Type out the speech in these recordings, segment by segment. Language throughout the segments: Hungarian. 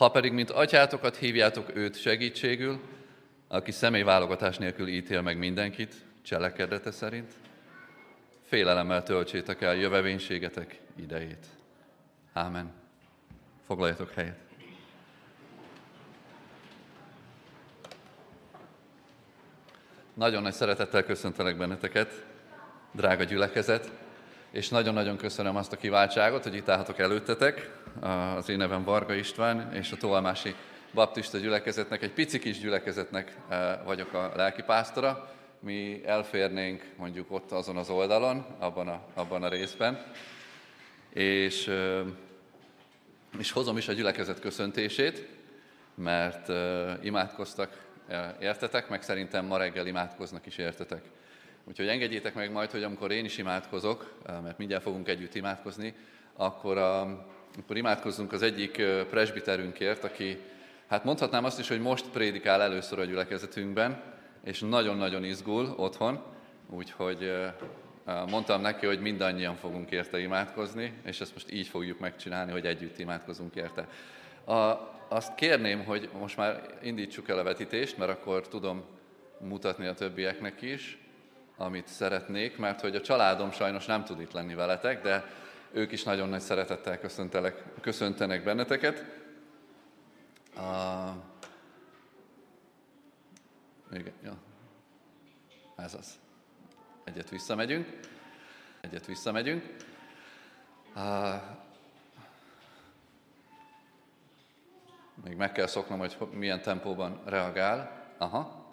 Ha pedig, mint atyátokat hívjátok őt segítségül, aki személyválogatás nélkül ítél meg mindenkit, cselekedete szerint, félelemmel töltsétek el jövevénységetek idejét. Ámen. Foglaljatok helyet. Nagyon nagy szeretettel köszöntelek benneteket, drága gyülekezet, és nagyon-nagyon köszönöm azt a kiváltságot, hogy itt állhatok előttetek. Az én nevem Varga István, és a Tolmási Baptista gyülekezetnek, egy pici kis gyülekezetnek eh, vagyok a lelkipásztora. Mi elférnénk mondjuk ott azon az oldalon, abban a, abban a részben, és, eh, és hozom is a gyülekezet köszöntését, mert eh, imádkoztak értetek, meg szerintem ma reggel imádkoznak is értetek. Úgyhogy engedjétek meg majd, hogy amikor én is imádkozok, mert mindjárt fogunk együtt imádkozni, akkor, a, akkor imádkozzunk az egyik presbiterünkért, aki, hát mondhatnám azt is, hogy most prédikál először a gyülekezetünkben, és nagyon-nagyon izgul otthon, úgyhogy mondtam neki, hogy mindannyian fogunk érte imádkozni, és ezt most így fogjuk megcsinálni, hogy együtt imádkozunk érte. A, azt kérném, hogy most már indítsuk el a vetítést, mert akkor tudom mutatni a többieknek is, amit szeretnék, mert hogy a családom sajnos nem tud itt lenni veletek, de ők is nagyon nagy szeretettel köszöntenek benneteket. A... Igen, ja. Ez az. Egyet visszamegyünk. Egyet visszamegyünk. A... Még meg kell szoknom, hogy milyen tempóban reagál. Aha.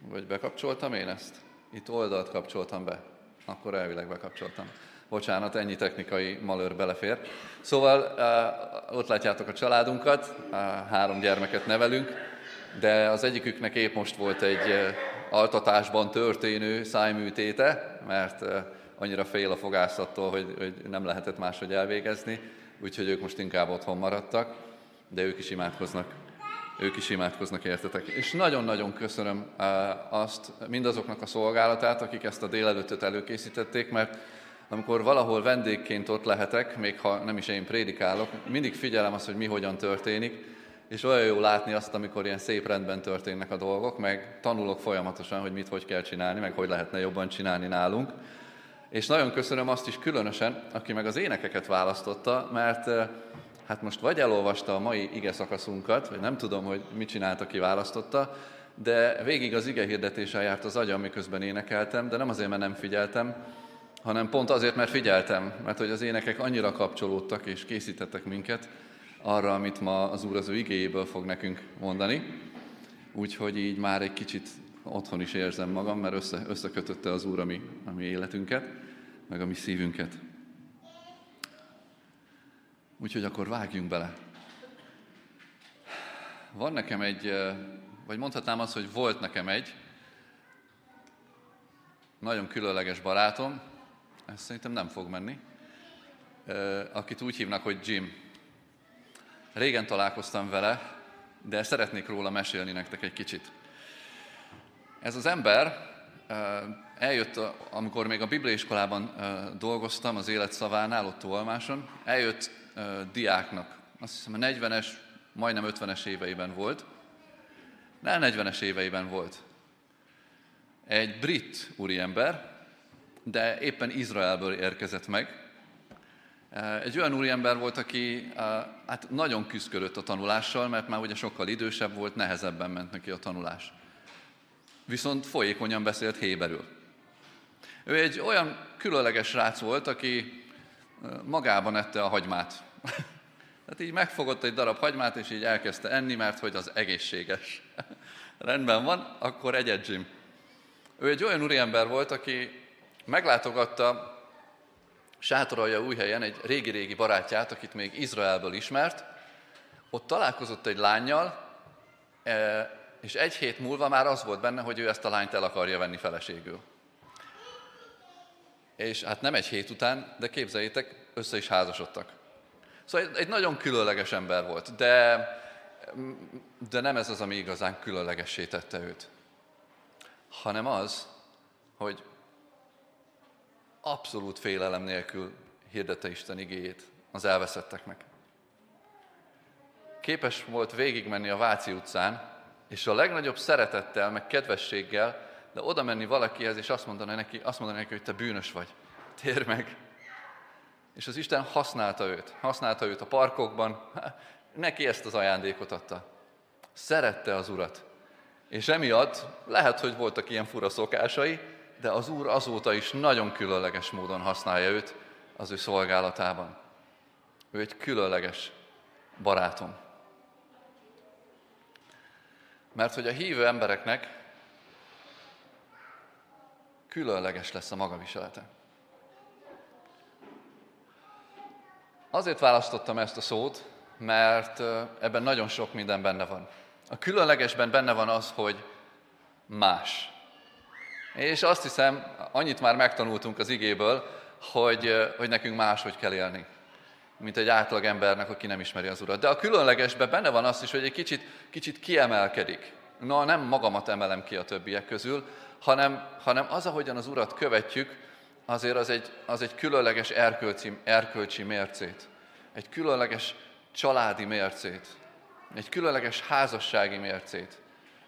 Vagy bekapcsoltam én ezt? Itt oldalt kapcsoltam be. Akkor elvileg bekapcsoltam. Bocsánat, ennyi technikai malőr belefér. Szóval eh, ott látjátok a családunkat, eh, három gyermeket nevelünk, de az egyiküknek épp most volt egy eh, altatásban történő szájműtéte, mert annyira fél a fogászattól, hogy, hogy nem lehetett máshogy elvégezni, úgyhogy ők most inkább otthon maradtak, de ők is imádkoznak ők is imádkoznak értetek. És nagyon-nagyon köszönöm azt, mindazoknak a szolgálatát, akik ezt a délelőttöt előkészítették, mert amikor valahol vendégként ott lehetek, még ha nem is én prédikálok, mindig figyelem azt, hogy mi hogyan történik, és olyan jó látni azt, amikor ilyen szép rendben történnek a dolgok, meg tanulok folyamatosan, hogy mit hogy kell csinálni, meg hogy lehetne jobban csinálni nálunk. És nagyon köszönöm azt is különösen, aki meg az énekeket választotta, mert hát most vagy elolvasta a mai ige szakaszunkat, vagy nem tudom, hogy mit csinált, aki választotta, de végig az ige hirdetéssel járt az agyam, miközben énekeltem, de nem azért, mert nem figyeltem, hanem pont azért, mert figyeltem, mert hogy az énekek annyira kapcsolódtak és készítettek minket arra, amit ma az Úr az ő igéjéből fog nekünk mondani. Úgyhogy így már egy kicsit otthon is érzem magam, mert össze, összekötötte az Úr a mi, a mi életünket, meg a mi szívünket. Úgyhogy akkor vágjunk bele. Van nekem egy, vagy mondhatnám azt, hogy volt nekem egy nagyon különleges barátom, ez szerintem nem fog menni, akit úgy hívnak, hogy Jim. Régen találkoztam vele, de szeretnék róla mesélni nektek egy kicsit. Ez az ember eljött, amikor még a bibliaiskolában dolgoztam, az életszavánál, ott Olmáson, eljött diáknak. Azt hiszem a 40-es, majdnem 50-es éveiben volt. Nem 40-es éveiben volt. Egy brit úriember, de éppen Izraelből érkezett meg. Egy olyan úriember volt, aki hát nagyon küzdött a tanulással, mert már ugye sokkal idősebb volt, nehezebben ment neki a tanulás. Viszont folyékonyan beszélt héberül. Ő egy olyan különleges srác volt, aki magában ette a hagymát. Tehát így megfogott egy darab hagymát, és így elkezdte enni, mert hogy az egészséges. Rendben van, akkor egyet Jim. Ő egy olyan úriember volt, aki meglátogatta sátoralja új helyen egy régi-régi barátját, akit még Izraelből ismert. Ott találkozott egy lányjal, e, és egy hét múlva már az volt benne, hogy ő ezt a lányt el akarja venni feleségül. És hát nem egy hét után, de képzeljétek, össze is házasodtak. Szóval egy nagyon különleges ember volt, de, de nem ez az, ami igazán különlegessé tette őt, hanem az, hogy abszolút félelem nélkül hirdette Isten igéjét az elveszetteknek. képes volt végigmenni a Váci utcán, és a legnagyobb szeretettel, meg kedvességgel, de oda menni valakihez, és azt mondani neki, azt mondani neki, hogy te bűnös vagy, tér meg. És az Isten használta őt, használta őt a parkokban, neki ezt az ajándékot adta. Szerette az Urat. És emiatt lehet, hogy voltak ilyen fura szokásai, de az Úr azóta is nagyon különleges módon használja őt az ő szolgálatában. Ő egy különleges barátom. Mert hogy a hívő embereknek különleges lesz a magaviselete. Azért választottam ezt a szót, mert ebben nagyon sok minden benne van. A különlegesben benne van az, hogy más. És azt hiszem, annyit már megtanultunk az igéből, hogy, hogy nekünk máshogy kell élni, mint egy átlag embernek, aki nem ismeri az Urat. De a különlegesben benne van az is, hogy egy kicsit, kicsit kiemelkedik. Na, nem magamat emelem ki a többiek közül, hanem, hanem az, ahogyan az Urat követjük, azért az egy, az egy különleges erkölcsi, erkölcsi mércét. Egy különleges családi mércét. Egy különleges házassági mércét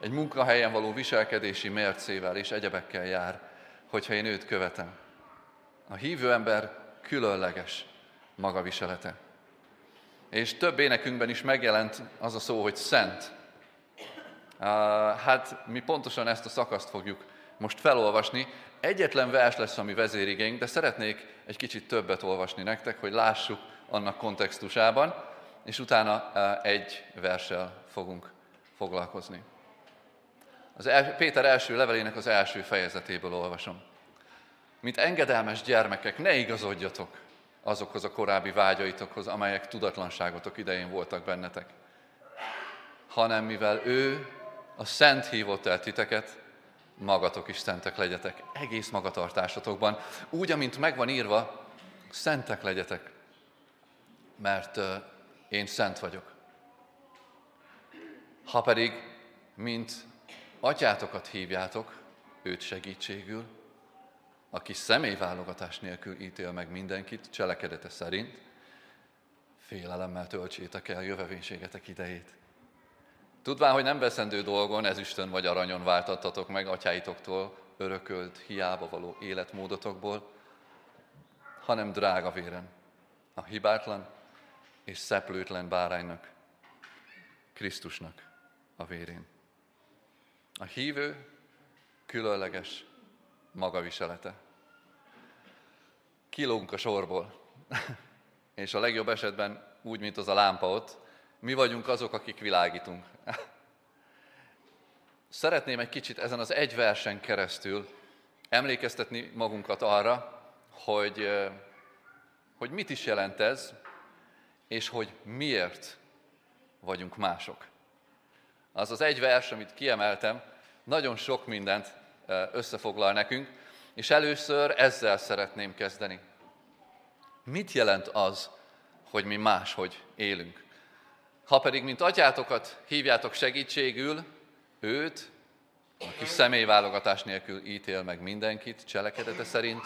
egy munkahelyen való viselkedési mércével és egyebekkel jár, hogyha én őt követem. A hívő ember különleges magaviselete. És több énekünkben is megjelent az a szó, hogy szent. Hát mi pontosan ezt a szakaszt fogjuk most felolvasni. Egyetlen vers lesz a mi de szeretnék egy kicsit többet olvasni nektek, hogy lássuk annak kontextusában, és utána egy verssel fogunk foglalkozni. Az el, Péter első levelének az első fejezetéből olvasom. Mint engedelmes gyermekek, ne igazodjatok azokhoz a korábbi vágyaitokhoz, amelyek tudatlanságotok idején voltak bennetek, hanem mivel ő a Szent hívott el titeket, magatok is szentek legyetek, egész magatartásotokban, úgy, amint megvan írva, szentek legyetek, mert én szent vagyok. Ha pedig, mint atyátokat hívjátok, őt segítségül, aki személyválogatás nélkül ítél meg mindenkit cselekedete szerint, félelemmel töltsétek el jövevénységetek idejét. Tudván, hogy nem veszendő dolgon, ezüstön vagy aranyon váltattatok meg atyáitoktól örökölt, hiába való életmódotokból, hanem drága véren, a hibátlan és szeplőtlen báránynak, Krisztusnak a vérén. A hívő különleges magaviselete. Kilógunk a sorból, és a legjobb esetben úgy, mint az a lámpa ott, mi vagyunk azok, akik világítunk. Szeretném egy kicsit ezen az egy versen keresztül emlékeztetni magunkat arra, hogy, hogy mit is jelent ez, és hogy miért vagyunk mások. Az az egy vers, amit kiemeltem, nagyon sok mindent összefoglal nekünk, és először ezzel szeretném kezdeni. Mit jelent az, hogy mi máshogy élünk? Ha pedig, mint atyátokat hívjátok segítségül, őt, aki személyválogatás nélkül ítél meg mindenkit cselekedete szerint,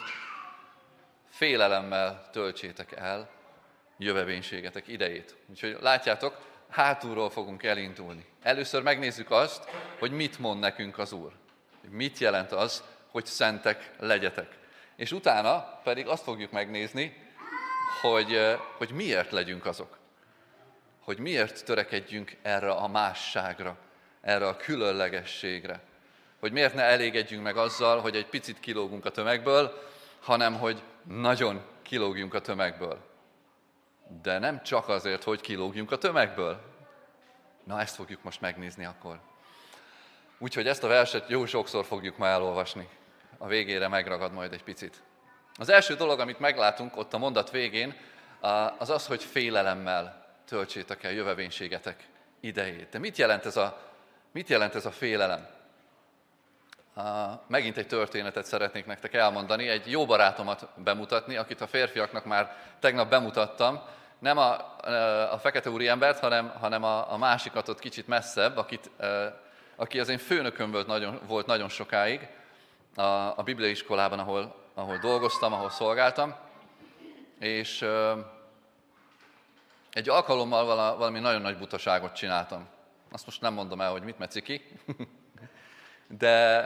félelemmel töltsétek el jövevénységetek idejét. Úgyhogy látjátok, hátulról fogunk elindulni. Először megnézzük azt, hogy mit mond nekünk az Úr. Mit jelent az, hogy szentek legyetek. És utána pedig azt fogjuk megnézni, hogy, hogy miért legyünk azok. Hogy miért törekedjünk erre a másságra, erre a különlegességre. Hogy miért ne elégedjünk meg azzal, hogy egy picit kilógunk a tömegből, hanem hogy nagyon kilógjunk a tömegből. De nem csak azért, hogy kilógjunk a tömegből. Na, ezt fogjuk most megnézni akkor. Úgyhogy ezt a verset jó sokszor fogjuk már elolvasni. A végére megragad majd egy picit. Az első dolog, amit meglátunk ott a mondat végén, az az, hogy félelemmel töltsétek el jövevénységetek idejét. De mit jelent ez a, mit jelent ez a félelem? Megint egy történetet szeretnék nektek elmondani, egy jó barátomat bemutatni, akit a férfiaknak már tegnap bemutattam, nem a, a fekete úri embert, hanem, hanem a, a másikat ott kicsit messzebb, akit, aki az én főnököm volt nagyon, volt nagyon sokáig a, a bibliai iskolában, ahol, ahol dolgoztam, ahol szolgáltam, és egy alkalommal valami nagyon nagy butaságot csináltam. Azt most nem mondom el, hogy mit meci ki, de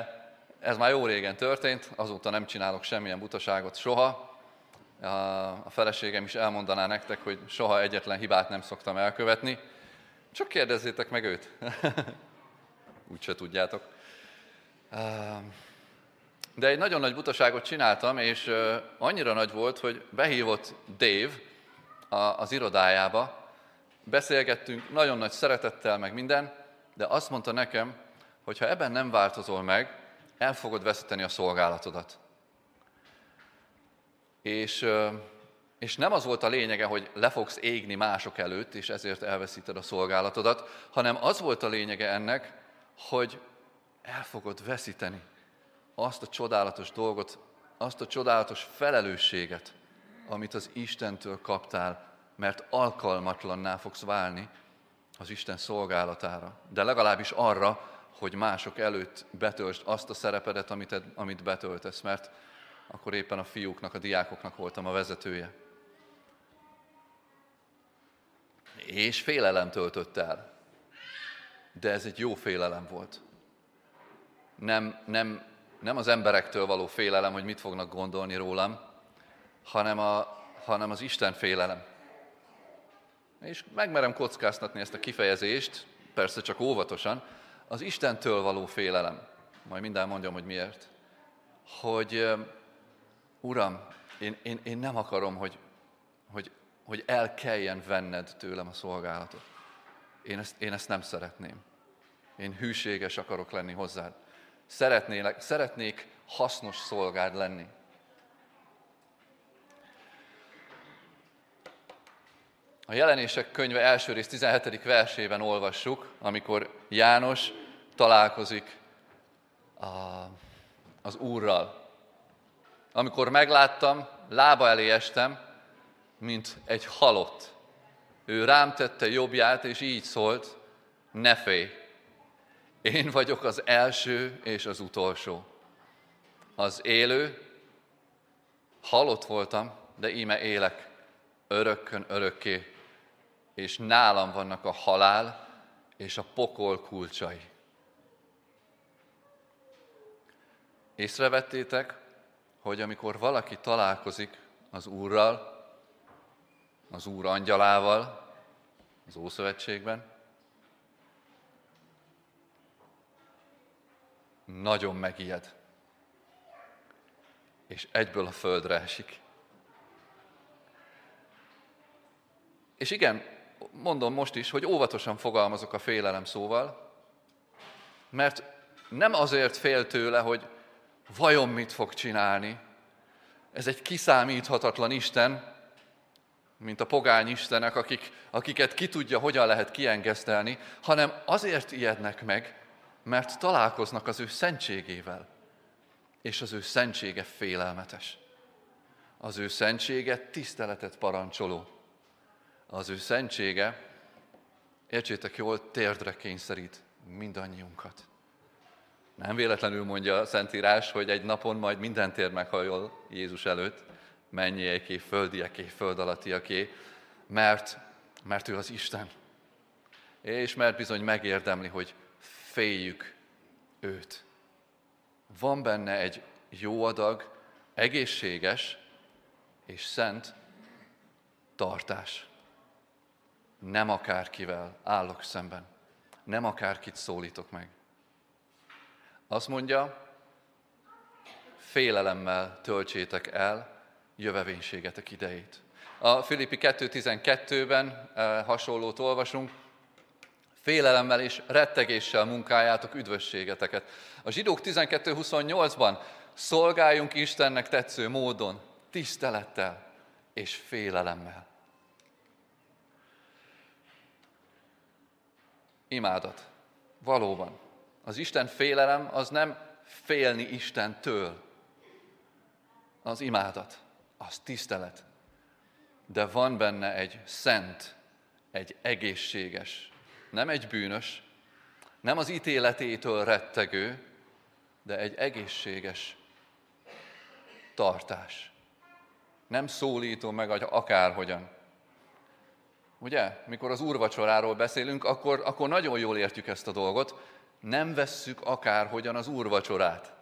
ez már jó régen történt, azóta nem csinálok semmilyen butaságot soha. A feleségem is elmondaná nektek, hogy soha egyetlen hibát nem szoktam elkövetni. Csak kérdezzétek meg őt. Úgyse tudjátok. De egy nagyon nagy butaságot csináltam, és annyira nagy volt, hogy behívott Dave az irodájába, beszélgettünk nagyon nagy szeretettel, meg minden, de azt mondta nekem, hogy ha ebben nem változol meg, el fogod veszíteni a szolgálatodat. És, és nem az volt a lényege, hogy le fogsz égni mások előtt, és ezért elveszíted a szolgálatodat, hanem az volt a lényege ennek, hogy el fogod veszíteni azt a csodálatos dolgot, azt a csodálatos felelősséget, amit az Istentől kaptál, mert alkalmatlanná fogsz válni az Isten szolgálatára. De legalábbis arra, hogy mások előtt betöltsd azt a szerepedet, amit, amit betöltesz, mert akkor éppen a fiúknak, a diákoknak voltam a vezetője. És félelem töltött el. De ez egy jó félelem volt. Nem, nem, nem az emberektől való félelem, hogy mit fognak gondolni rólam, hanem, a, hanem az Isten félelem. És megmerem kockáztatni ezt a kifejezést, persze csak óvatosan, az Istentől való félelem. Majd minden mondjam, hogy miért. Hogy Uram, én, én, én nem akarom, hogy, hogy, hogy el kelljen venned tőlem a szolgálatot. Én ezt, én ezt nem szeretném. Én hűséges akarok lenni hozzád. Szeretnélek, szeretnék hasznos szolgád lenni. A jelenések könyve első rész 17. versében olvassuk, amikor János találkozik a, az Úrral. Amikor megláttam, lába elé estem, mint egy halott. Ő rám tette jobbját, és így szólt, ne félj, én vagyok az első és az utolsó. Az élő, halott voltam, de íme élek, örökkön örökké, és nálam vannak a halál és a pokol kulcsai. Észrevettétek, hogy amikor valaki találkozik az Úrral, az Úr angyalával, az Ószövetségben, nagyon megijed, és egyből a földre esik. És igen, mondom most is, hogy óvatosan fogalmazok a félelem szóval, mert nem azért fél tőle, hogy vajon mit fog csinálni. Ez egy kiszámíthatatlan Isten, mint a pogány istenek, akik, akiket ki tudja, hogyan lehet kiengesztelni, hanem azért ijednek meg, mert találkoznak az ő szentségével, és az ő szentsége félelmetes. Az ő szentsége tiszteletet parancsoló az ő szentsége, értsétek jól, térdre kényszerít mindannyiunkat. Nem véletlenül mondja a Szentírás, hogy egy napon majd minden tér meghajol Jézus előtt, mennyieké, földieké, föld alattiaké, mert, mert ő az Isten. És mert bizony megérdemli, hogy féljük őt. Van benne egy jó adag, egészséges és szent tartás. Nem akárkivel állok szemben. Nem akárkit szólítok meg. Azt mondja, félelemmel töltsétek el jövevénységetek idejét. A Filippi 2.12-ben eh, hasonlót olvasunk, félelemmel és rettegéssel munkáljátok üdvösségeteket. A zsidók 12.28-ban szolgáljunk Istennek tetsző módon, tisztelettel és félelemmel. Imádat. Valóban. Az Isten félelem az nem félni Istentől. Az imádat, az tisztelet. De van benne egy szent, egy egészséges, nem egy bűnös, nem az ítéletétől rettegő, de egy egészséges tartás. Nem szólítom meg akárhogyan, Ugye? Mikor az úrvacsoráról beszélünk, akkor, akkor nagyon jól értjük ezt a dolgot. Nem vesszük akárhogyan az úrvacsorát.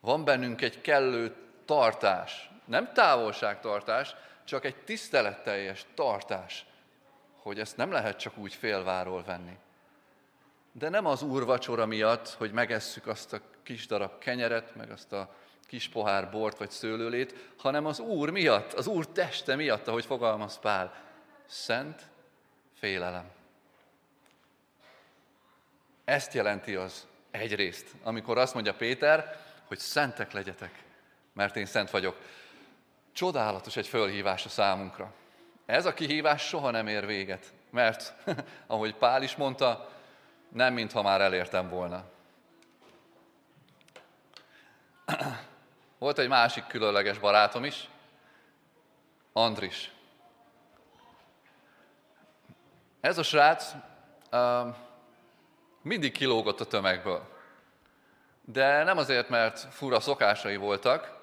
Van bennünk egy kellő tartás, nem távolságtartás, csak egy tiszteletteljes tartás, hogy ezt nem lehet csak úgy félváról venni. De nem az úrvacsora miatt, hogy megesszük azt a kis darab kenyeret, meg azt a kis pohár bort vagy szőlőlét, hanem az Úr miatt, az Úr teste miatt, ahogy fogalmaz Pál. Szent félelem. Ezt jelenti az egyrészt, amikor azt mondja Péter, hogy szentek legyetek, mert én szent vagyok. Csodálatos egy fölhívás a számunkra. Ez a kihívás soha nem ér véget, mert, ahogy Pál is mondta, nem mintha már elértem volna. Volt egy másik különleges barátom is, Andris. Ez a srác uh, mindig kilógott a tömegből. De nem azért, mert fura szokásai voltak,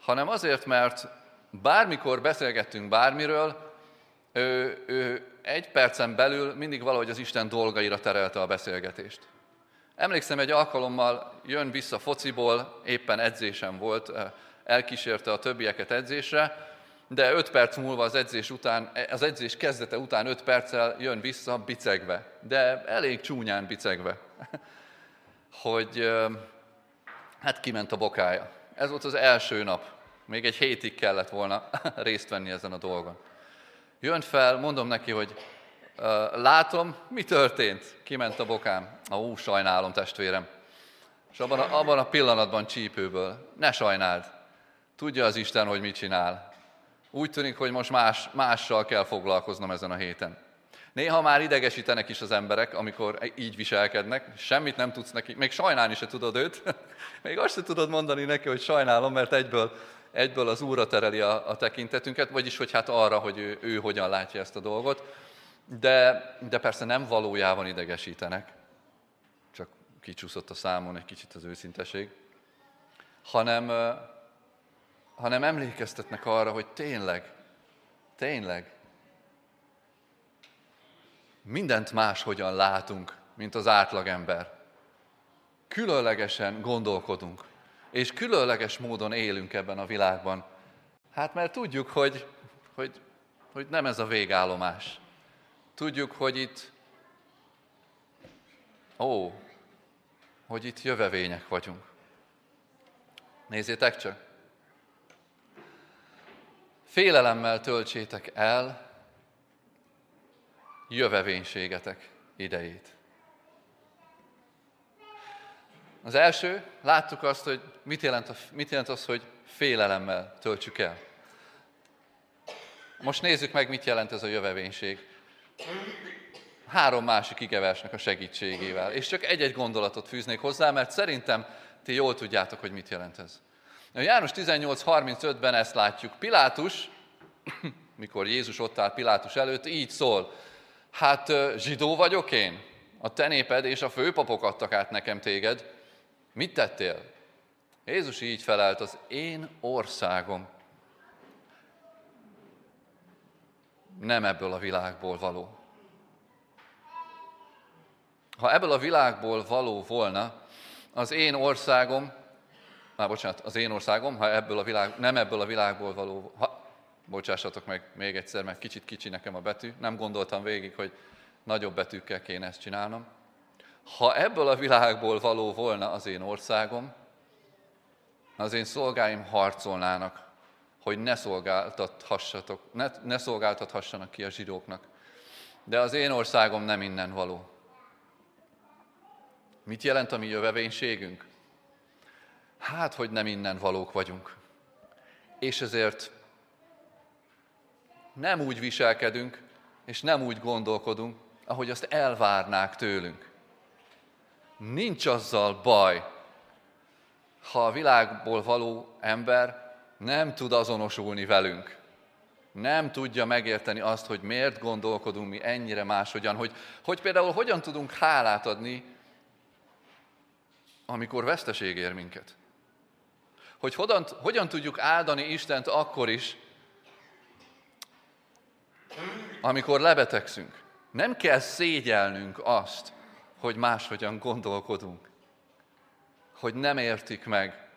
hanem azért, mert bármikor beszélgettünk bármiről, ő, ő egy percen belül mindig valahogy az Isten dolgaira terelte a beszélgetést. Emlékszem, egy alkalommal jön vissza fociból, éppen edzésem volt, elkísérte a többieket edzésre, de öt perc múlva az edzés után, az edzés kezdete után öt perccel jön vissza bicegve, de elég csúnyán bicegve, hogy hát kiment a bokája. Ez volt az első nap. Még egy hétig kellett volna részt venni ezen a dolgon. Jön fel, mondom neki, hogy látom, mi történt. Kiment a bokám. Ó, sajnálom, testvérem. És abban a, abban a pillanatban csípőből, ne sajnáld. Tudja az Isten, hogy mit csinál. Úgy tűnik, hogy most más, mással kell foglalkoznom ezen a héten. Néha már idegesítenek is az emberek, amikor így viselkednek, semmit nem tudsz neki, még sajnálni se tudod őt, még azt se tudod mondani neki, hogy sajnálom, mert egyből, egyből az Úrra tereli a, a tekintetünket, vagyis hogy hát arra, hogy ő, ő hogyan látja ezt a dolgot. De, de persze nem valójában idegesítenek, csak kicsúszott a számon egy kicsit az őszinteség, hanem, hanem emlékeztetnek arra, hogy tényleg, tényleg mindent máshogyan látunk, mint az átlagember. Különlegesen gondolkodunk, és különleges módon élünk ebben a világban. Hát mert tudjuk, hogy, hogy, hogy nem ez a végállomás. Tudjuk, hogy itt, ó, hogy itt jövevények vagyunk. Nézzétek csak! Félelemmel töltsétek el jövevénységetek idejét. Az első, láttuk azt, hogy mit jelent, mit jelent az, hogy félelemmel töltsük el. Most nézzük meg, mit jelent ez a jövevénység. Három másik igeversnek a segítségével. És csak egy-egy gondolatot fűznék hozzá, mert szerintem ti jól tudjátok, hogy mit jelent ez. A János 18.35-ben ezt látjuk. Pilátus, mikor Jézus ott áll Pilátus előtt, így szól. Hát zsidó vagyok én? A te néped és a főpapok adtak át nekem téged. Mit tettél? Jézus így felelt, az én országom nem ebből a világból való. Ha ebből a világból való volna, az én országom, már bocsánat, az én országom, ha ebből a világ, nem ebből a világból való, ha, bocsássatok meg még egyszer, mert kicsit kicsi nekem a betű, nem gondoltam végig, hogy nagyobb betűkkel kéne ezt csinálnom. Ha ebből a világból való volna az én országom, az én szolgáim harcolnának, hogy ne, szolgáltathassatok, ne, ne szolgáltathassanak ki a zsidóknak. De az én országom nem innen való. Mit jelent a mi jövevénységünk? Hát, hogy nem innen valók vagyunk. És ezért nem úgy viselkedünk, és nem úgy gondolkodunk, ahogy azt elvárnák tőlünk. Nincs azzal baj, ha a világból való ember nem tud azonosulni velünk. Nem tudja megérteni azt, hogy miért gondolkodunk mi ennyire máshogyan, hogy, hogy például hogyan tudunk hálát adni, amikor veszteség ér minket. Hogy hogyan, hogyan tudjuk áldani Istent akkor is, amikor lebetegszünk, nem kell szégyelnünk azt, hogy máshogyan gondolkodunk, hogy nem értik meg,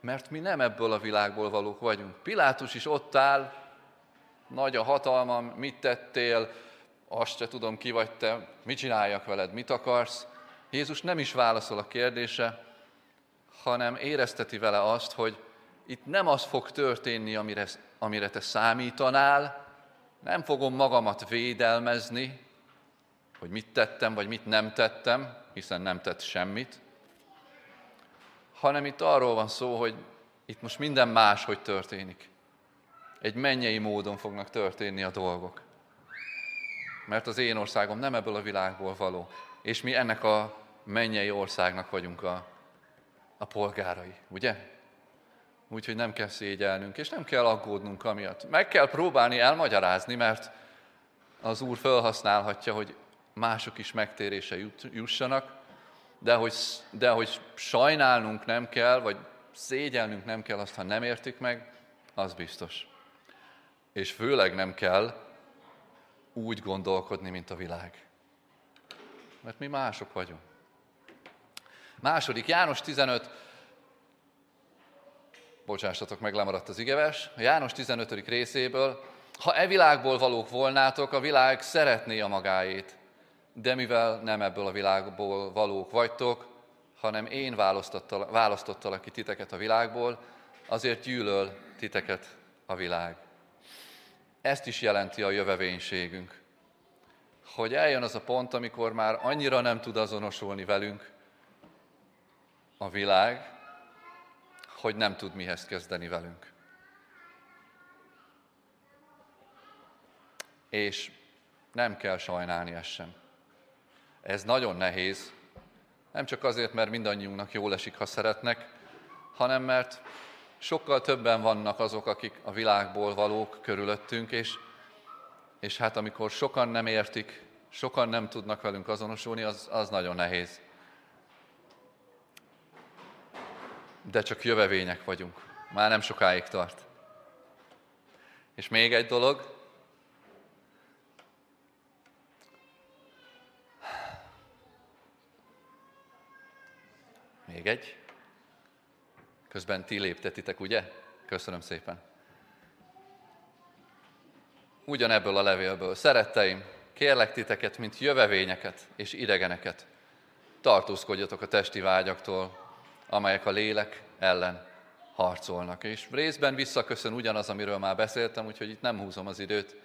mert mi nem ebből a világból valók vagyunk. Pilátus is ott áll, nagy a hatalmam, mit tettél, azt se tudom, ki vagy te, mit csináljak veled, mit akarsz. Jézus nem is válaszol a kérdése, hanem érezteti vele azt, hogy itt nem az fog történni, amire, amire te számítanál, nem fogom magamat védelmezni, hogy mit tettem, vagy mit nem tettem, hiszen nem tett semmit, hanem itt arról van szó, hogy itt most minden más, hogy történik. Egy mennyei módon fognak történni a dolgok. Mert az én országom nem ebből a világból való. És mi ennek a mennyei országnak vagyunk a, a polgárai, ugye? Úgyhogy nem kell szégyelnünk, és nem kell aggódnunk amiatt. Meg kell próbálni elmagyarázni, mert az Úr felhasználhatja, hogy mások is megtérése jussanak, de hogy, de hogy sajnálnunk nem kell, vagy szégyelnünk nem kell azt, ha nem értik meg, az biztos. És főleg nem kell úgy gondolkodni, mint a világ. Mert mi mások vagyunk. Második, János 15, bocsássatok meg, lemaradt az igeves, a János 15. részéből, ha e világból valók volnátok, a világ szeretné a magáét, de mivel nem ebből a világból valók vagytok, hanem én választottalak ki titeket a világból, azért gyűlöl titeket a világ. Ezt is jelenti a jövevénységünk, hogy eljön az a pont, amikor már annyira nem tud azonosulni velünk a világ, hogy nem tud mihez kezdeni velünk. És nem kell sajnálni ezt sem. Ez nagyon nehéz, nem csak azért, mert mindannyiunknak jól esik, ha szeretnek, hanem mert sokkal többen vannak azok, akik a világból valók körülöttünk, és, és hát amikor sokan nem értik, sokan nem tudnak velünk azonosulni, az, az nagyon nehéz. De csak jövevények vagyunk. Már nem sokáig tart. És még egy dolog, Még egy. Közben ti léptetitek, ugye? Köszönöm szépen. Ugyanebből a levélből. Szeretteim, kérlek titeket, mint jövevényeket és idegeneket, tartózkodjatok a testi vágyaktól, amelyek a lélek ellen harcolnak. És részben visszaköszön ugyanaz, amiről már beszéltem, úgyhogy itt nem húzom az időt.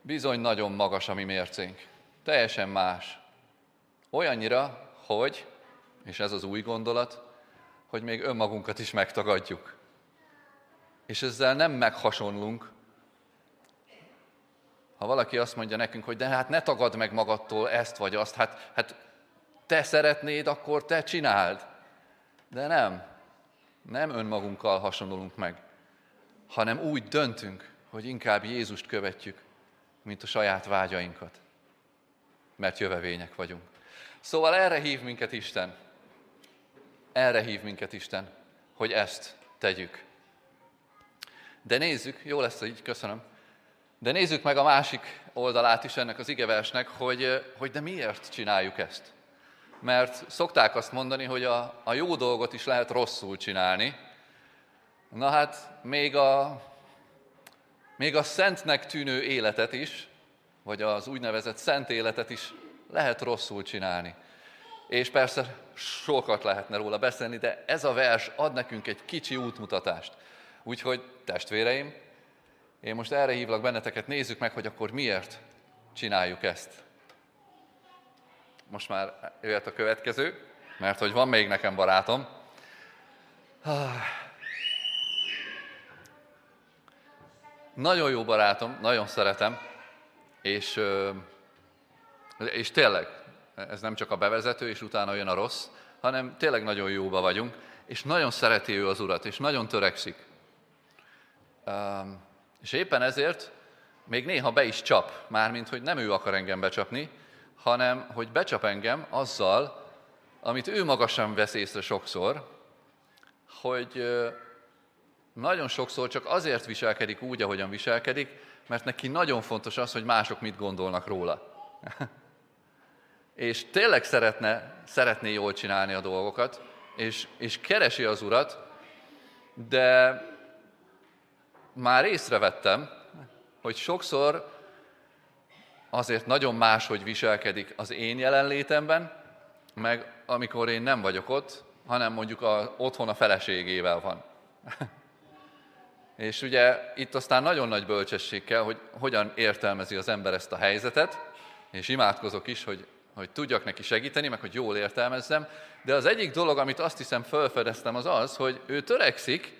Bizony nagyon magas a mi mércénk. Teljesen más. Olyannyira, hogy és ez az új gondolat, hogy még önmagunkat is megtagadjuk. És ezzel nem meghasonlunk. Ha valaki azt mondja nekünk, hogy de hát ne tagad meg magadtól ezt vagy azt, hát, hát te szeretnéd, akkor te csináld. De nem. Nem önmagunkkal hasonlulunk meg, hanem úgy döntünk, hogy inkább Jézust követjük, mint a saját vágyainkat. Mert jövevények vagyunk. Szóval erre hív minket Isten. Erre hív minket Isten, hogy ezt tegyük. De nézzük, jó lesz így, köszönöm. De nézzük meg a másik oldalát is ennek az igeversnek, hogy, hogy de miért csináljuk ezt. Mert szokták azt mondani, hogy a, a jó dolgot is lehet rosszul csinálni. Na hát, még a, még a szentnek tűnő életet is, vagy az úgynevezett szent életet is lehet rosszul csinálni és persze sokat lehetne róla beszélni, de ez a vers ad nekünk egy kicsi útmutatást. Úgyhogy testvéreim, én most erre hívlak benneteket, nézzük meg, hogy akkor miért csináljuk ezt. Most már jöhet a következő, mert hogy van még nekem barátom. Nagyon jó barátom, nagyon szeretem, és, és tényleg ez nem csak a bevezető, és utána jön a rossz, hanem tényleg nagyon jóba vagyunk, és nagyon szereti ő az Urat, és nagyon törekszik. És éppen ezért még néha be is csap, mármint, hogy nem ő akar engem becsapni, hanem, hogy becsap engem azzal, amit ő maga sem vesz észre sokszor, hogy nagyon sokszor csak azért viselkedik úgy, ahogyan viselkedik, mert neki nagyon fontos az, hogy mások mit gondolnak róla. és tényleg szeretne, szeretné jól csinálni a dolgokat, és, és keresi az Urat, de már észrevettem, hogy sokszor azért nagyon máshogy viselkedik az én jelenlétemben, meg amikor én nem vagyok ott, hanem mondjuk a, otthon a feleségével van. És ugye itt aztán nagyon nagy bölcsesség kell, hogy hogyan értelmezi az ember ezt a helyzetet, és imádkozok is, hogy, hogy tudjak neki segíteni, meg hogy jól értelmezzem. De az egyik dolog, amit azt hiszem felfedeztem, az az, hogy ő törekszik,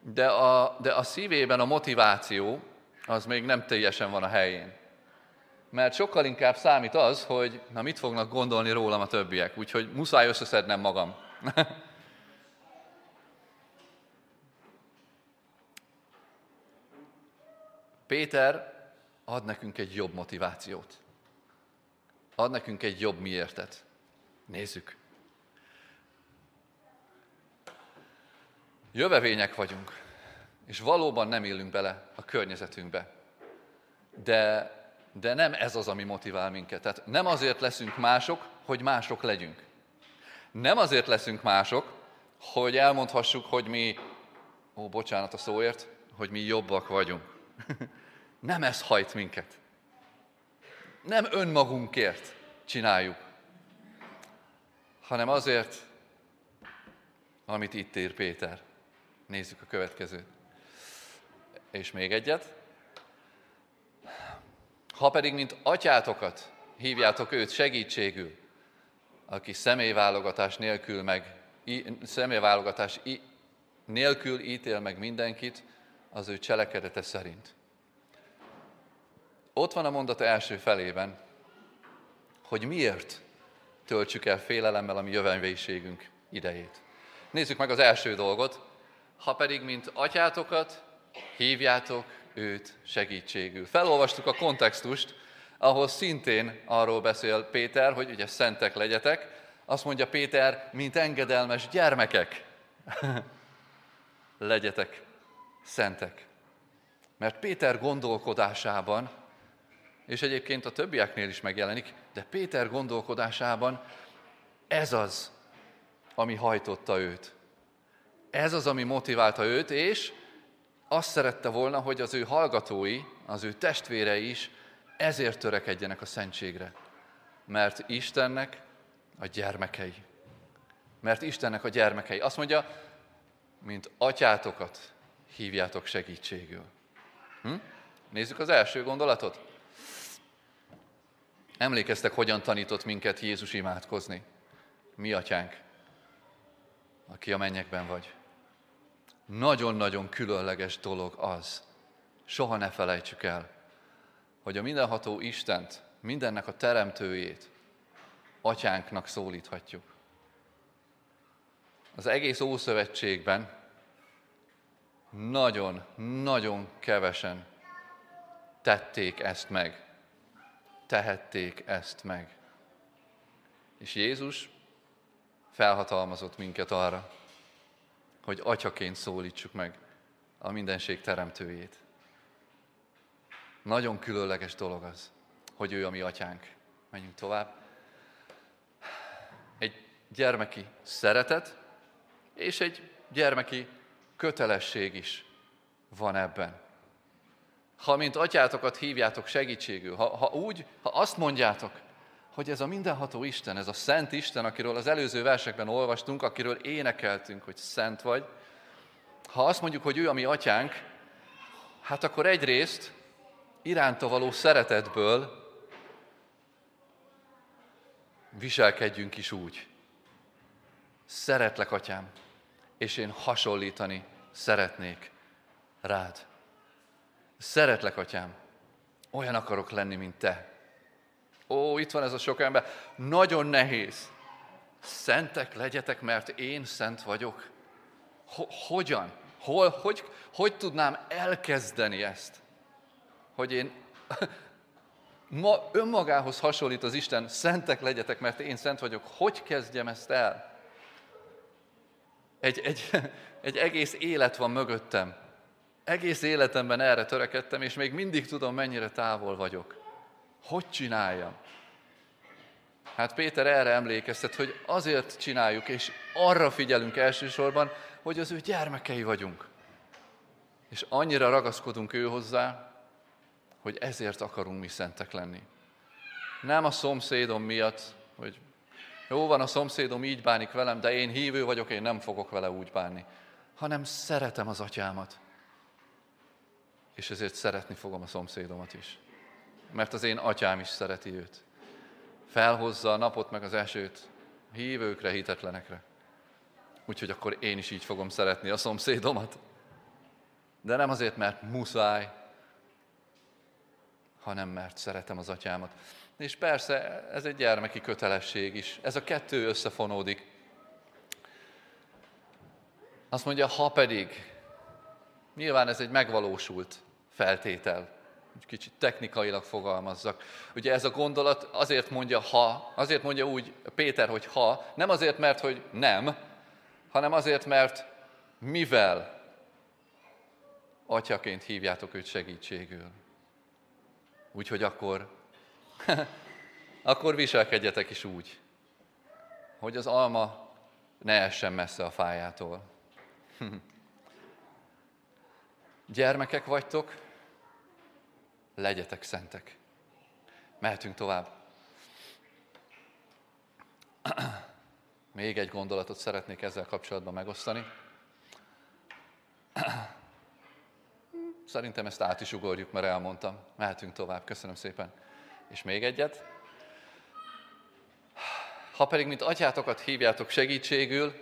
de a, de a szívében a motiváció az még nem teljesen van a helyén. Mert sokkal inkább számít az, hogy na mit fognak gondolni rólam a többiek, úgyhogy muszáj összeszednem magam. Péter ad nekünk egy jobb motivációt. Ad nekünk egy jobb miértet. Nézzük. Jövevények vagyunk, és valóban nem élünk bele a környezetünkbe. De, de nem ez az, ami motivál minket. Tehát nem azért leszünk mások, hogy mások legyünk. Nem azért leszünk mások, hogy elmondhassuk, hogy mi, ó, bocsánat a szóért, hogy mi jobbak vagyunk. Nem ez hajt minket. Nem önmagunkért csináljuk, hanem azért, amit itt ír Péter. Nézzük a következőt. És még egyet. Ha pedig, mint atyátokat hívjátok őt segítségül, aki személyválogatás nélkül meg személyválogatás nélkül ítél meg mindenkit az ő cselekedete szerint. Ott van a mondat első felében, hogy miért töltsük el félelemmel a mi jövendőségünk idejét. Nézzük meg az első dolgot. Ha pedig, mint atyátokat, hívjátok őt segítségül. Felolvastuk a kontextust, ahol szintén arról beszél Péter, hogy ugye szentek legyetek. Azt mondja Péter, mint engedelmes gyermekek, legyetek szentek. Mert Péter gondolkodásában és egyébként a többieknél is megjelenik, de Péter gondolkodásában ez az, ami hajtotta őt. Ez az, ami motiválta őt, és azt szerette volna, hogy az ő hallgatói, az ő testvérei is ezért törekedjenek a szentségre. Mert Istennek a gyermekei. Mert Istennek a gyermekei. Azt mondja, mint atyátokat hívjátok segítségül. Hm? Nézzük az első gondolatot. Emlékeztek, hogyan tanított minket Jézus imádkozni? Mi atyánk, aki a mennyekben vagy. Nagyon-nagyon különleges dolog az, soha ne felejtsük el, hogy a mindenható Istent, mindennek a teremtőjét atyánknak szólíthatjuk. Az egész Ószövetségben nagyon-nagyon kevesen tették ezt meg tehették ezt meg. És Jézus felhatalmazott minket arra, hogy atyaként szólítsuk meg a mindenség teremtőjét. Nagyon különleges dolog az, hogy ő a mi atyánk. Menjünk tovább. Egy gyermeki szeretet és egy gyermeki kötelesség is van ebben ha mint atyátokat hívjátok segítségül, ha, ha úgy, ha azt mondjátok, hogy ez a mindenható Isten, ez a Szent Isten, akiről az előző versekben olvastunk, akiről énekeltünk, hogy szent vagy, ha azt mondjuk, hogy ő a mi atyánk, hát akkor egyrészt iránta való szeretetből viselkedjünk is úgy. Szeretlek, atyám, és én hasonlítani szeretnék rád. Szeretlek, atyám, olyan akarok lenni, mint te. Ó, itt van ez a sok ember. Nagyon nehéz. Szentek legyetek, mert én szent vagyok. Hogyan? Hol, hogy, hogy tudnám elkezdeni ezt? Hogy én ma önmagához hasonlít az Isten, szentek legyetek, mert én szent vagyok. Hogy kezdjem ezt el? Egy, egy, egy egész élet van mögöttem Egész életemben erre törekedtem, és még mindig tudom, mennyire távol vagyok. Hogy csináljam? Hát Péter erre emlékeztet, hogy azért csináljuk, és arra figyelünk elsősorban, hogy az ő gyermekei vagyunk. És annyira ragaszkodunk ő hozzá, hogy ezért akarunk mi szentek lenni. Nem a szomszédom miatt, hogy jó van, a szomszédom így bánik velem, de én hívő vagyok, én nem fogok vele úgy bánni, hanem szeretem az atyámat. És ezért szeretni fogom a szomszédomat is. Mert az én atyám is szereti őt. Felhozza a napot meg az esőt hívőkre, hitetlenekre. Úgyhogy akkor én is így fogom szeretni a szomszédomat. De nem azért, mert muszáj, hanem mert szeretem az atyámat. És persze ez egy gyermeki kötelesség is. Ez a kettő összefonódik. Azt mondja, ha pedig, nyilván ez egy megvalósult feltétel, kicsit technikailag fogalmazzak. Ugye ez a gondolat azért mondja ha, azért mondja úgy Péter, hogy ha, nem azért, mert hogy nem, hanem azért, mert mivel atyaként hívjátok őt segítségül. Úgyhogy akkor, akkor viselkedjetek is úgy, hogy az alma ne essen messze a fájától. Gyermekek vagytok, legyetek szentek. Mehetünk tovább. Még egy gondolatot szeretnék ezzel kapcsolatban megosztani. Szerintem ezt át is ugorjuk, mert elmondtam. Mehetünk tovább. Köszönöm szépen. És még egyet. Ha pedig, mint atyátokat hívjátok segítségül,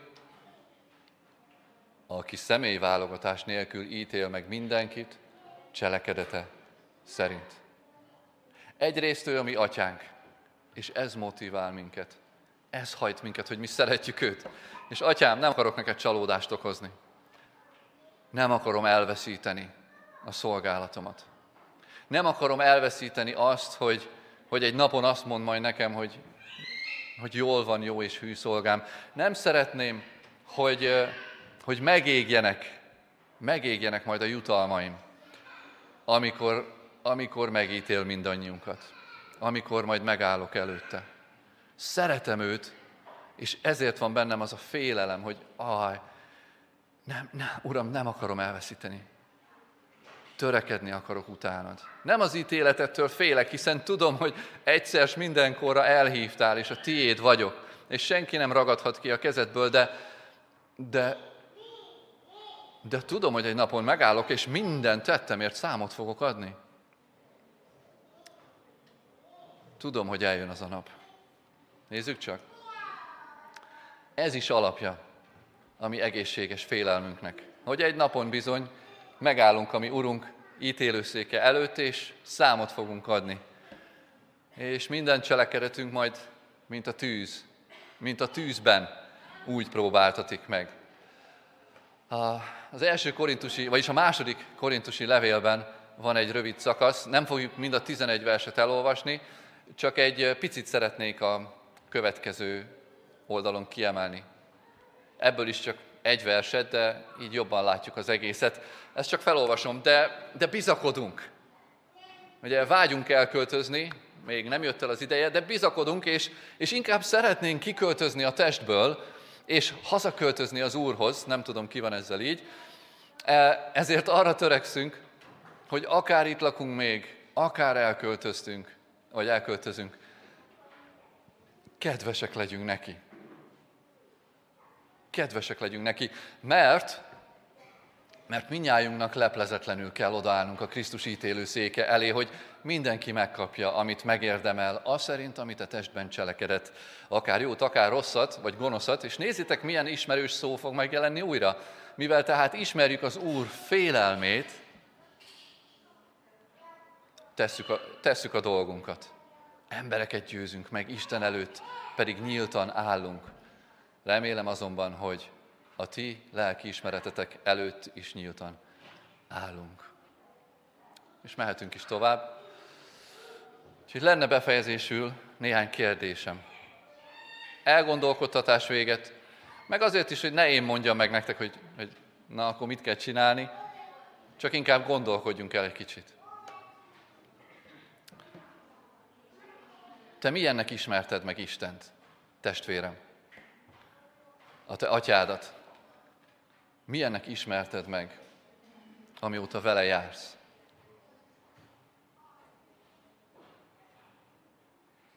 aki személyválogatás nélkül ítél meg mindenkit, cselekedete szerint. Egyrészt ő a mi atyánk, és ez motivál minket. Ez hajt minket, hogy mi szeretjük őt. És atyám, nem akarok neked csalódást okozni. Nem akarom elveszíteni a szolgálatomat. Nem akarom elveszíteni azt, hogy, hogy egy napon azt mond majd nekem, hogy, hogy jól van, jó és hű szolgám. Nem szeretném, hogy, hogy megégjenek, megégjenek majd a jutalmaim, amikor, amikor megítél mindannyiunkat, amikor majd megállok előtte. Szeretem őt, és ezért van bennem az a félelem, hogy aj, nem, nem, Uram, nem akarom elveszíteni törekedni akarok utánad. Nem az ítéletettől félek, hiszen tudom, hogy egyszer mindenkorra elhívtál, és a tiéd vagyok, és senki nem ragadhat ki a kezedből, de, de, de tudom, hogy egy napon megállok, és minden tettemért számot fogok adni. Tudom, hogy eljön az a nap. Nézzük csak. Ez is alapja a mi egészséges félelmünknek. Hogy egy napon bizony megállunk a mi Urunk ítélőszéke előtt, és számot fogunk adni. És minden cselekedetünk majd, mint a tűz, mint a tűzben úgy próbáltatik meg. Az első korintusi, vagyis a második korintusi levélben van egy rövid szakasz, nem fogjuk mind a 11 verset elolvasni, csak egy picit szeretnék a következő oldalon kiemelni. Ebből is csak egy verset, de így jobban látjuk az egészet. Ezt csak felolvasom, de, de bizakodunk. Ugye vágyunk elköltözni, még nem jött el az ideje, de bizakodunk, és, és inkább szeretnénk kiköltözni a testből, és hazaköltözni az Úrhoz, nem tudom, ki van ezzel így. E, ezért arra törekszünk, hogy akár itt lakunk még, akár elköltöztünk, vagy elköltözünk, kedvesek legyünk neki kedvesek legyünk neki, mert mert minnyájunknak leplezetlenül kell odaállnunk a Krisztus ítélő széke elé, hogy mindenki megkapja, amit megérdemel, az szerint, amit a testben cselekedett, akár jót, akár rosszat, vagy gonoszat, és nézzétek, milyen ismerős szó fog megjelenni újra. Mivel tehát ismerjük az Úr félelmét, tesszük a, tesszük a dolgunkat. Embereket győzünk meg, Isten előtt pedig nyíltan állunk. Remélem azonban, hogy a ti lelkiismeretetek előtt is nyíltan állunk. És mehetünk is tovább. Úgyhogy lenne befejezésül néhány kérdésem. Elgondolkodtatás véget, meg azért is, hogy ne én mondjam meg nektek, hogy, hogy na, akkor mit kell csinálni, Csak inkább gondolkodjunk el egy kicsit. Te milyennek ismerted meg Istent, testvérem? A te atyádat. Milyennek ismerted meg, amióta vele jársz?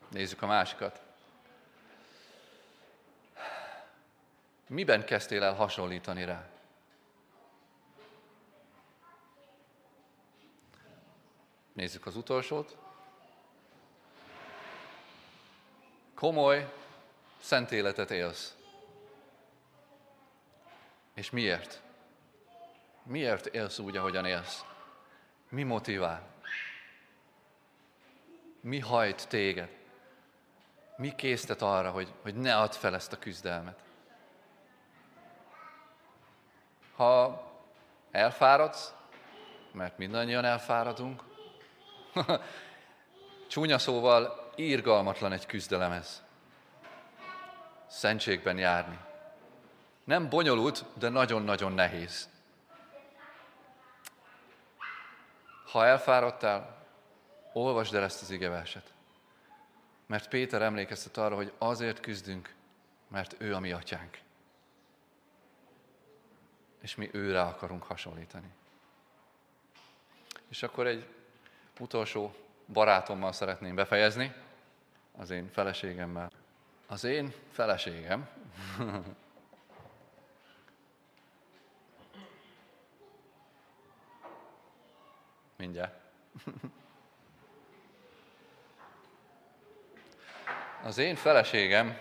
Nézzük a másikat. Miben kezdtél el hasonlítani rá? Nézzük az utolsót. Komoly, szent életet élsz. És miért? Miért élsz úgy, ahogyan élsz? Mi motivál? Mi hajt téged? Mi késztet arra, hogy, hogy ne add fel ezt a küzdelmet? Ha elfáradsz, mert mindannyian elfáradunk, csúnya szóval írgalmatlan egy küzdelem ez. Szentségben járni. Nem bonyolult, de nagyon-nagyon nehéz. Ha elfáradtál, olvasd el ezt az igeverset. Mert Péter emlékeztet arra, hogy azért küzdünk, mert ő a mi atyánk. És mi őre akarunk hasonlítani. És akkor egy utolsó barátommal szeretném befejezni, az én feleségemmel. Az én feleségem Mindjárt. Az én feleségem,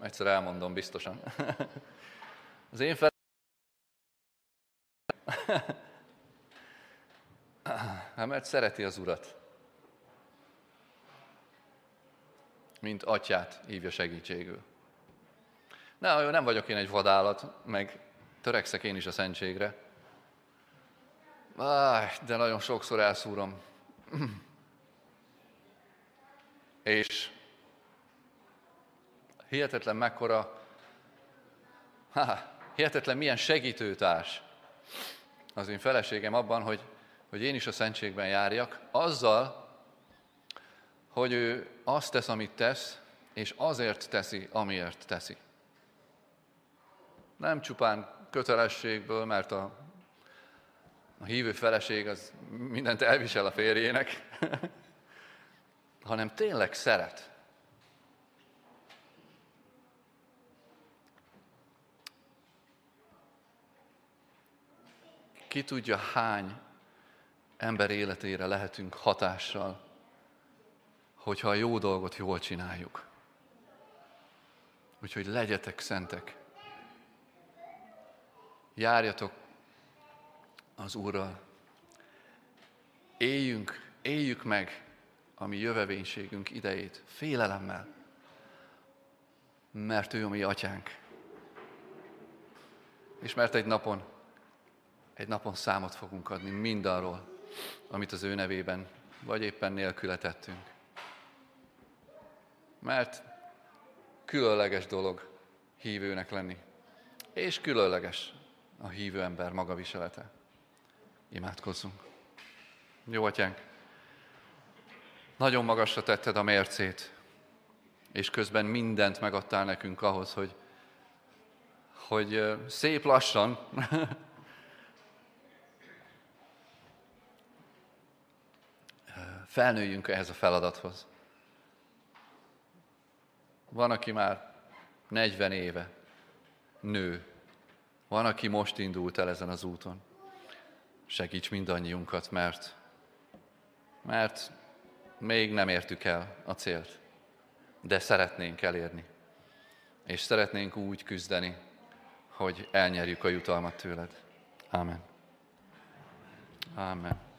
egyszer elmondom biztosan, az én feleségem, hát mert szereti az Urat. Mint atyát hívja segítségül. Ne, nem vagyok én egy vadállat, meg törekszek én is a szentségre. Áj, de nagyon sokszor elszúrom. És hihetetlen mekkora, há, hihetetlen milyen segítőtárs az én feleségem abban, hogy, hogy én is a szentségben járjak, azzal, hogy ő azt tesz, amit tesz, és azért teszi, amiért teszi. Nem csupán kötelességből, mert a, a hívő feleség az mindent elvisel a férjének, hanem tényleg szeret. Ki tudja, hány ember életére lehetünk hatással, hogyha a jó dolgot jól csináljuk. Úgyhogy legyetek szentek. Járjatok az Úrral. Éljünk, éljük meg a mi jövevénységünk idejét félelemmel, mert ő a mi atyánk. És mert egy napon, egy napon számot fogunk adni mindarról, amit az ő nevében, vagy éppen nélküle tettünk. Mert különleges dolog hívőnek lenni, és különleges a hívő ember magaviselete. Imádkozzunk. Jó, atyánk! Nagyon magasra tetted a mércét, és közben mindent megadtál nekünk ahhoz, hogy, hogy szép lassan felnőjünk ehhez a feladathoz. Van, aki már 40 éve nő. Van, aki most indult el ezen az úton. Segíts mindannyiunkat, mert, mert még nem értük el a célt, de szeretnénk elérni. És szeretnénk úgy küzdeni, hogy elnyerjük a jutalmat tőled. Amen. Amen.